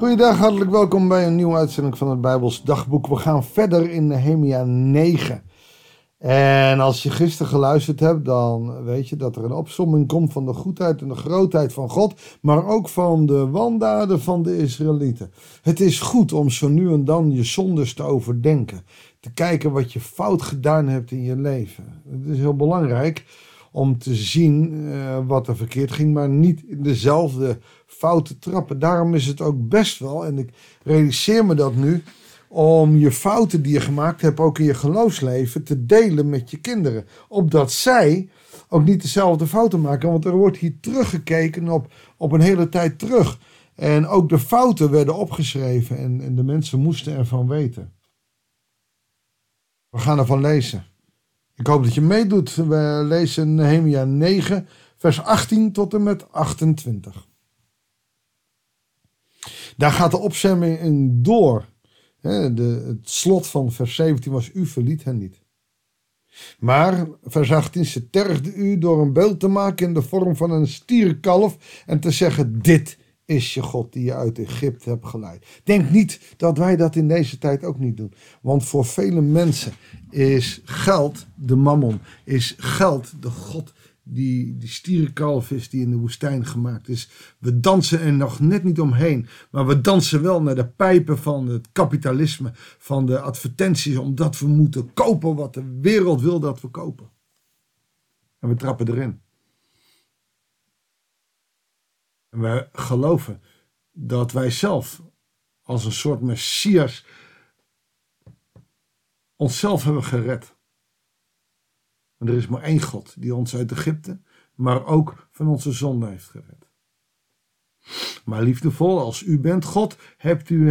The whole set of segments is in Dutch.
Goeiedag, hartelijk welkom bij een nieuwe uitzending van het Bijbels Dagboek. We gaan verder in Nehemia 9. En als je gisteren geluisterd hebt, dan weet je dat er een opsomming komt van de goedheid en de grootheid van God, maar ook van de wandaden van de Israëlieten. Het is goed om zo nu en dan je zondes te overdenken, te kijken wat je fout gedaan hebt in je leven. Het is heel belangrijk om te zien uh, wat er verkeerd ging, maar niet in dezelfde foute trappen. Daarom is het ook best wel, en ik realiseer me dat nu, om je fouten die je gemaakt hebt, ook in je geloofsleven, te delen met je kinderen. Opdat zij ook niet dezelfde fouten maken. Want er wordt hier teruggekeken op, op een hele tijd terug. En ook de fouten werden opgeschreven en, en de mensen moesten ervan weten. We gaan ervan lezen. Ik hoop dat je meedoet. We lezen Nehemia 9, vers 18 tot en met 28. Daar gaat de opzemming in door. De, het slot van vers 17 was: U verliet hen niet. Maar, vers 18, ze tergde u door een beeld te maken in de vorm van een stierenkalf en te zeggen: Dit is je God die je uit Egypte hebt geleid. Denk niet dat wij dat in deze tijd ook niet doen. Want voor vele mensen is geld de mammon, is geld de God die, die stierenkalf is die in de woestijn gemaakt is. We dansen er nog net niet omheen, maar we dansen wel naar de pijpen van het kapitalisme, van de advertenties, omdat we moeten kopen wat de wereld wil dat we kopen. En we trappen erin. En we geloven dat wij zelf als een soort messias onszelf hebben gered. En er is maar één God die ons uit Egypte, maar ook van onze zonde heeft gered. Maar liefdevol als u bent God, hebt u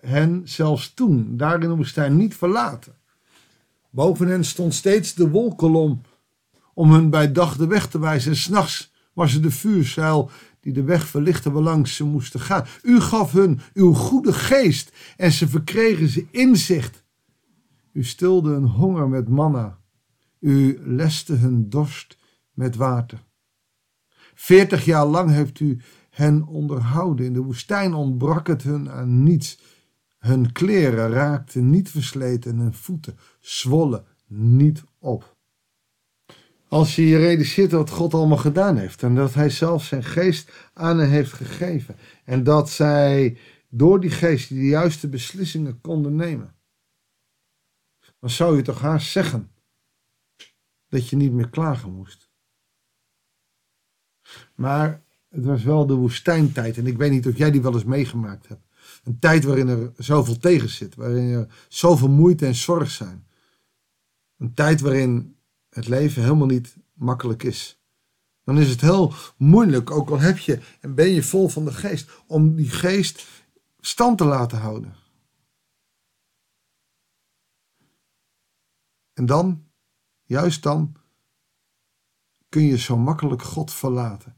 hen zelfs toen, daar in de niet verlaten. Boven hen stond steeds de wolkolom om hun bij dag de weg te wijzen. En s'nachts was er de vuurzeil die de weg verlichtte waarlangs ze moesten gaan. U gaf hun uw goede geest en ze verkregen ze inzicht. U stilde hun honger met manna u leste hun dorst met water. Veertig jaar lang heeft u hen onderhouden. In de woestijn ontbrak het hun aan niets. Hun kleren raakten niet versleten en hun voeten zwollen niet op. Als je je realiseert wat God allemaal gedaan heeft en dat Hij zelf zijn geest aan hen heeft gegeven en dat zij door die geest de juiste beslissingen konden nemen, dan zou je toch haast zeggen dat je niet meer klagen moest. Maar het was wel de woestijntijd. En ik weet niet of jij die wel eens meegemaakt hebt. Een tijd waarin er zoveel tegen zit. Waarin er zoveel moeite en zorg zijn. Een tijd waarin het leven helemaal niet makkelijk is. Dan is het heel moeilijk, ook al heb je en ben je vol van de geest, om die geest stand te laten houden. En dan Juist dan kun je zo makkelijk God verlaten.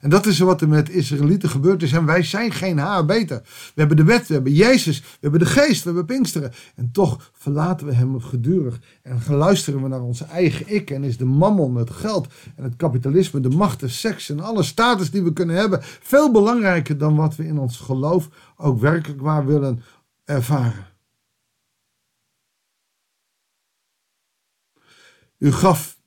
En dat is wat er met Israëlieten gebeurd is. En wij zijn geen haar beter. We hebben de wet, we hebben Jezus, we hebben de geest, we hebben Pinksteren. En toch verlaten we hem gedurig. En luisteren we naar onze eigen ik. En is de mammon, het geld en het kapitalisme, de macht, de seks en alle status die we kunnen hebben. veel belangrijker dan wat we in ons geloof ook werkelijk waar willen ervaren. U gaf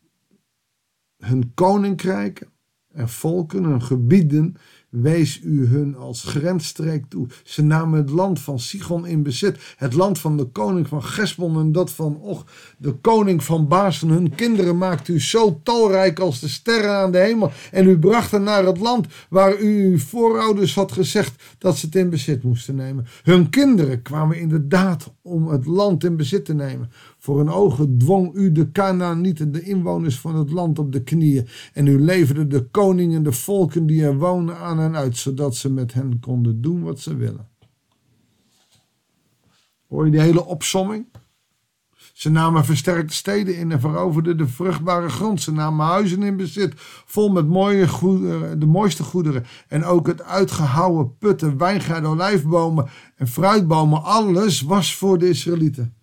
hun koninkrijken en volken, hun gebieden, wees u hun als grensstreek toe. Ze namen het land van Sigon in bezit, het land van de koning van Gesbon en dat van Och, de koning van Basen. Hun kinderen maakte u zo talrijk als de sterren aan de hemel en u bracht hen naar het land waar u uw voorouders had gezegd dat ze het in bezit moesten nemen. Hun kinderen kwamen inderdaad om het land in bezit te nemen. Voor hun ogen dwong u de Canaanieten, de inwoners van het land, op de knieën. En u leverde de koningen, de volken die er wonen, aan uit, zodat ze met hen konden doen wat ze willen. Hoor je die hele opsomming? Ze namen versterkte steden in en veroverden de vruchtbare grond. Ze namen huizen in bezit, vol met mooie goederen, de mooiste goederen. En ook het uitgehouwen putten, wijngaarden, olijfbomen en fruitbomen. Alles was voor de Israëlieten.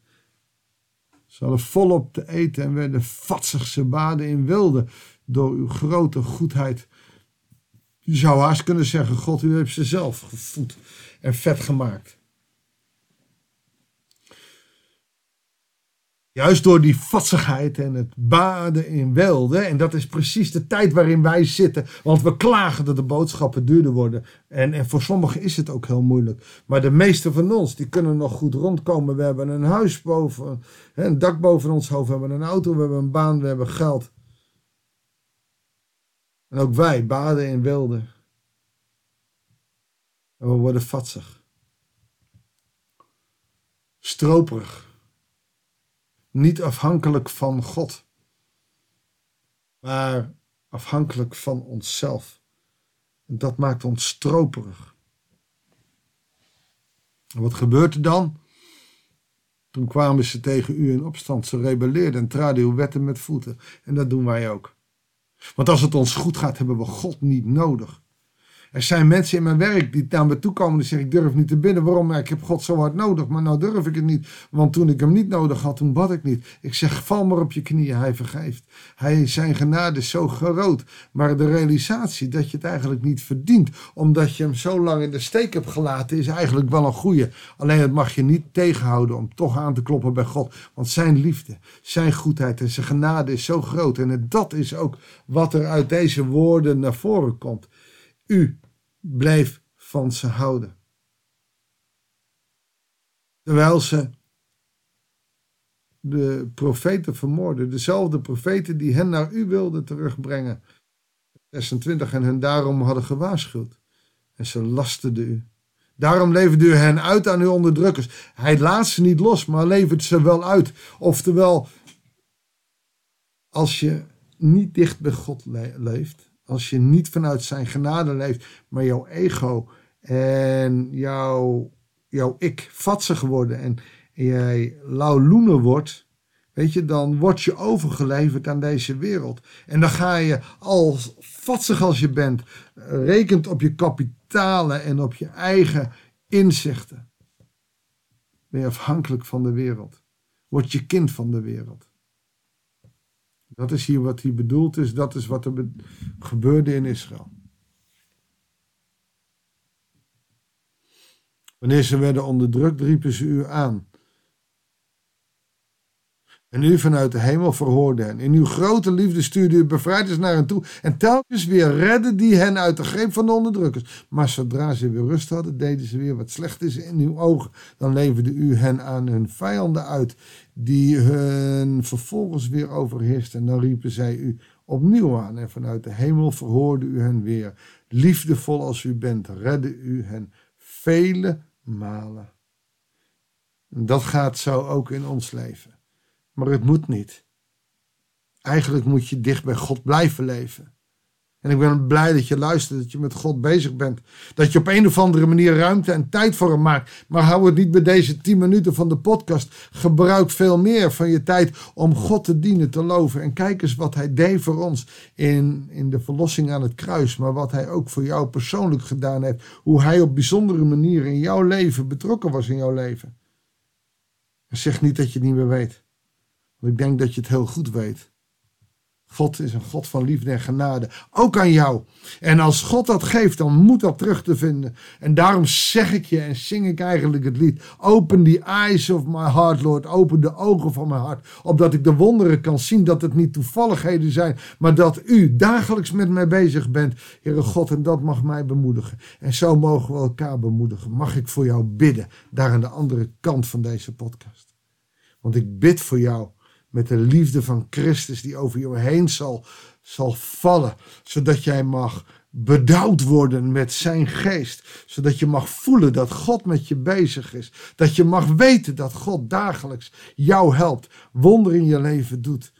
Ze hadden volop te eten en werden vatsig. Ze baden in wilde door uw grote goedheid. Je zou haast kunnen zeggen, God, u heeft ze zelf gevoed. en vet gemaakt. Juist door die vatsigheid en het baden in welde. En dat is precies de tijd waarin wij zitten. Want we klagen dat de boodschappen duurder worden. En, en voor sommigen is het ook heel moeilijk. Maar de meeste van ons, die kunnen nog goed rondkomen. We hebben een huis boven, een dak boven ons hoofd. We hebben een auto, we hebben een baan, we hebben geld. En ook wij baden in wilde. En we worden vatsig. Stroperig niet afhankelijk van God, maar afhankelijk van onszelf. En dat maakt ons stroperig. En wat gebeurt er dan? Toen kwamen ze tegen u in opstand. Ze rebelleerden en traden uw wetten met voeten. En dat doen wij ook. Want als het ons goed gaat, hebben we God niet nodig. Er zijn mensen in mijn werk die naar me toe komen en zeggen: Ik durf niet te bidden. Waarom? ik heb God zo hard nodig, maar nou durf ik het niet. Want toen ik hem niet nodig had, toen bad ik niet. Ik zeg: Val maar op je knieën, hij vergeeft. Hij, zijn genade is zo groot. Maar de realisatie dat je het eigenlijk niet verdient, omdat je hem zo lang in de steek hebt gelaten, is eigenlijk wel een goede. Alleen het mag je niet tegenhouden om toch aan te kloppen bij God. Want zijn liefde, zijn goedheid en zijn genade is zo groot. En dat is ook wat er uit deze woorden naar voren komt. U blijf van ze houden. Terwijl ze de profeten vermoorden, dezelfde profeten die hen naar u wilden terugbrengen. 26 en hen daarom hadden gewaarschuwd. En ze lasterden u. Daarom leverde u hen uit aan uw onderdrukkers. Hij laat ze niet los, maar levert ze wel uit. Oftewel, als je niet dicht bij God leeft, als je niet vanuit zijn genade leeft, maar jouw ego en jouw, jouw ik vatsig worden en, en jij lauwloener wordt, weet je, dan word je overgeleverd aan deze wereld. En dan ga je als vatsig als je bent, rekent op je kapitalen en op je eigen inzichten. Ben je afhankelijk van de wereld. Word je kind van de wereld. Dat is hier wat hier bedoeld is, dat is wat er gebeurde in Israël. Wanneer ze werden onderdrukt, riepen ze u aan. En u vanuit de hemel verhoorde hen. In uw grote liefde stuurde u bevrijders naar hen toe. En telkens weer redden die hen uit de greep van de onderdrukkers. Maar zodra ze weer rust hadden, deden ze weer wat slecht is in uw ogen. Dan leverde u hen aan hun vijanden uit, die hun vervolgens weer overheersten. En dan riepen zij u opnieuw aan. En vanuit de hemel verhoorde u hen weer. Liefdevol als u bent, redde u hen vele malen. En dat gaat zo ook in ons leven. Maar het moet niet. Eigenlijk moet je dicht bij God blijven leven. En ik ben blij dat je luistert, dat je met God bezig bent. Dat je op een of andere manier ruimte en tijd voor hem maakt. Maar hou het niet bij deze 10 minuten van de podcast. Gebruik veel meer van je tijd om God te dienen, te loven. En kijk eens wat hij deed voor ons in, in de verlossing aan het kruis. Maar wat hij ook voor jou persoonlijk gedaan heeft. Hoe hij op bijzondere manieren in jouw leven betrokken was in jouw leven. zeg niet dat je het niet meer weet ik denk dat je het heel goed weet. God is een God van liefde en genade. Ook aan jou. En als God dat geeft, dan moet dat terug te vinden. En daarom zeg ik je en zing ik eigenlijk het lied. Open the eyes of my heart, Lord. Open de ogen van mijn hart. Opdat ik de wonderen kan zien dat het niet toevalligheden zijn. Maar dat u dagelijks met mij bezig bent, Heere God. En dat mag mij bemoedigen. En zo mogen we elkaar bemoedigen. Mag ik voor jou bidden. Daar aan de andere kant van deze podcast. Want ik bid voor jou met de liefde van Christus die over je heen zal, zal vallen, zodat jij mag bedouwd worden met zijn geest, zodat je mag voelen dat God met je bezig is, dat je mag weten dat God dagelijks jou helpt, wonder in je leven doet.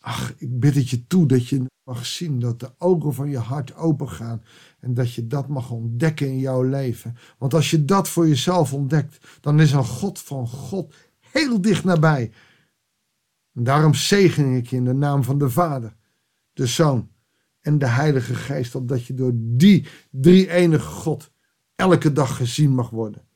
Ach, ik bid het je toe dat je mag zien dat de ogen van je hart open gaan en dat je dat mag ontdekken in jouw leven. Want als je dat voor jezelf ontdekt, dan is een God van God heel dicht nabij. En daarom zegen ik je in de naam van de Vader, de Zoon en de Heilige Geest, opdat je door die drie enige God elke dag gezien mag worden.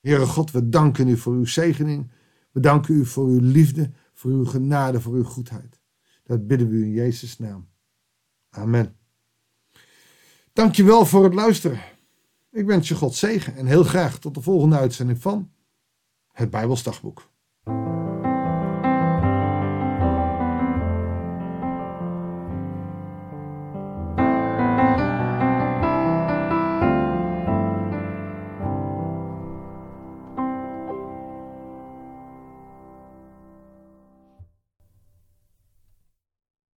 Heere God, we danken u voor uw zegening. We danken u voor uw liefde, voor uw genade, voor uw goedheid. Dat bidden we u in Jezus' naam. Amen. Dankjewel voor het luisteren. Ik wens je God zegen en heel graag tot de volgende uitzending van het Bijbelsdagboek.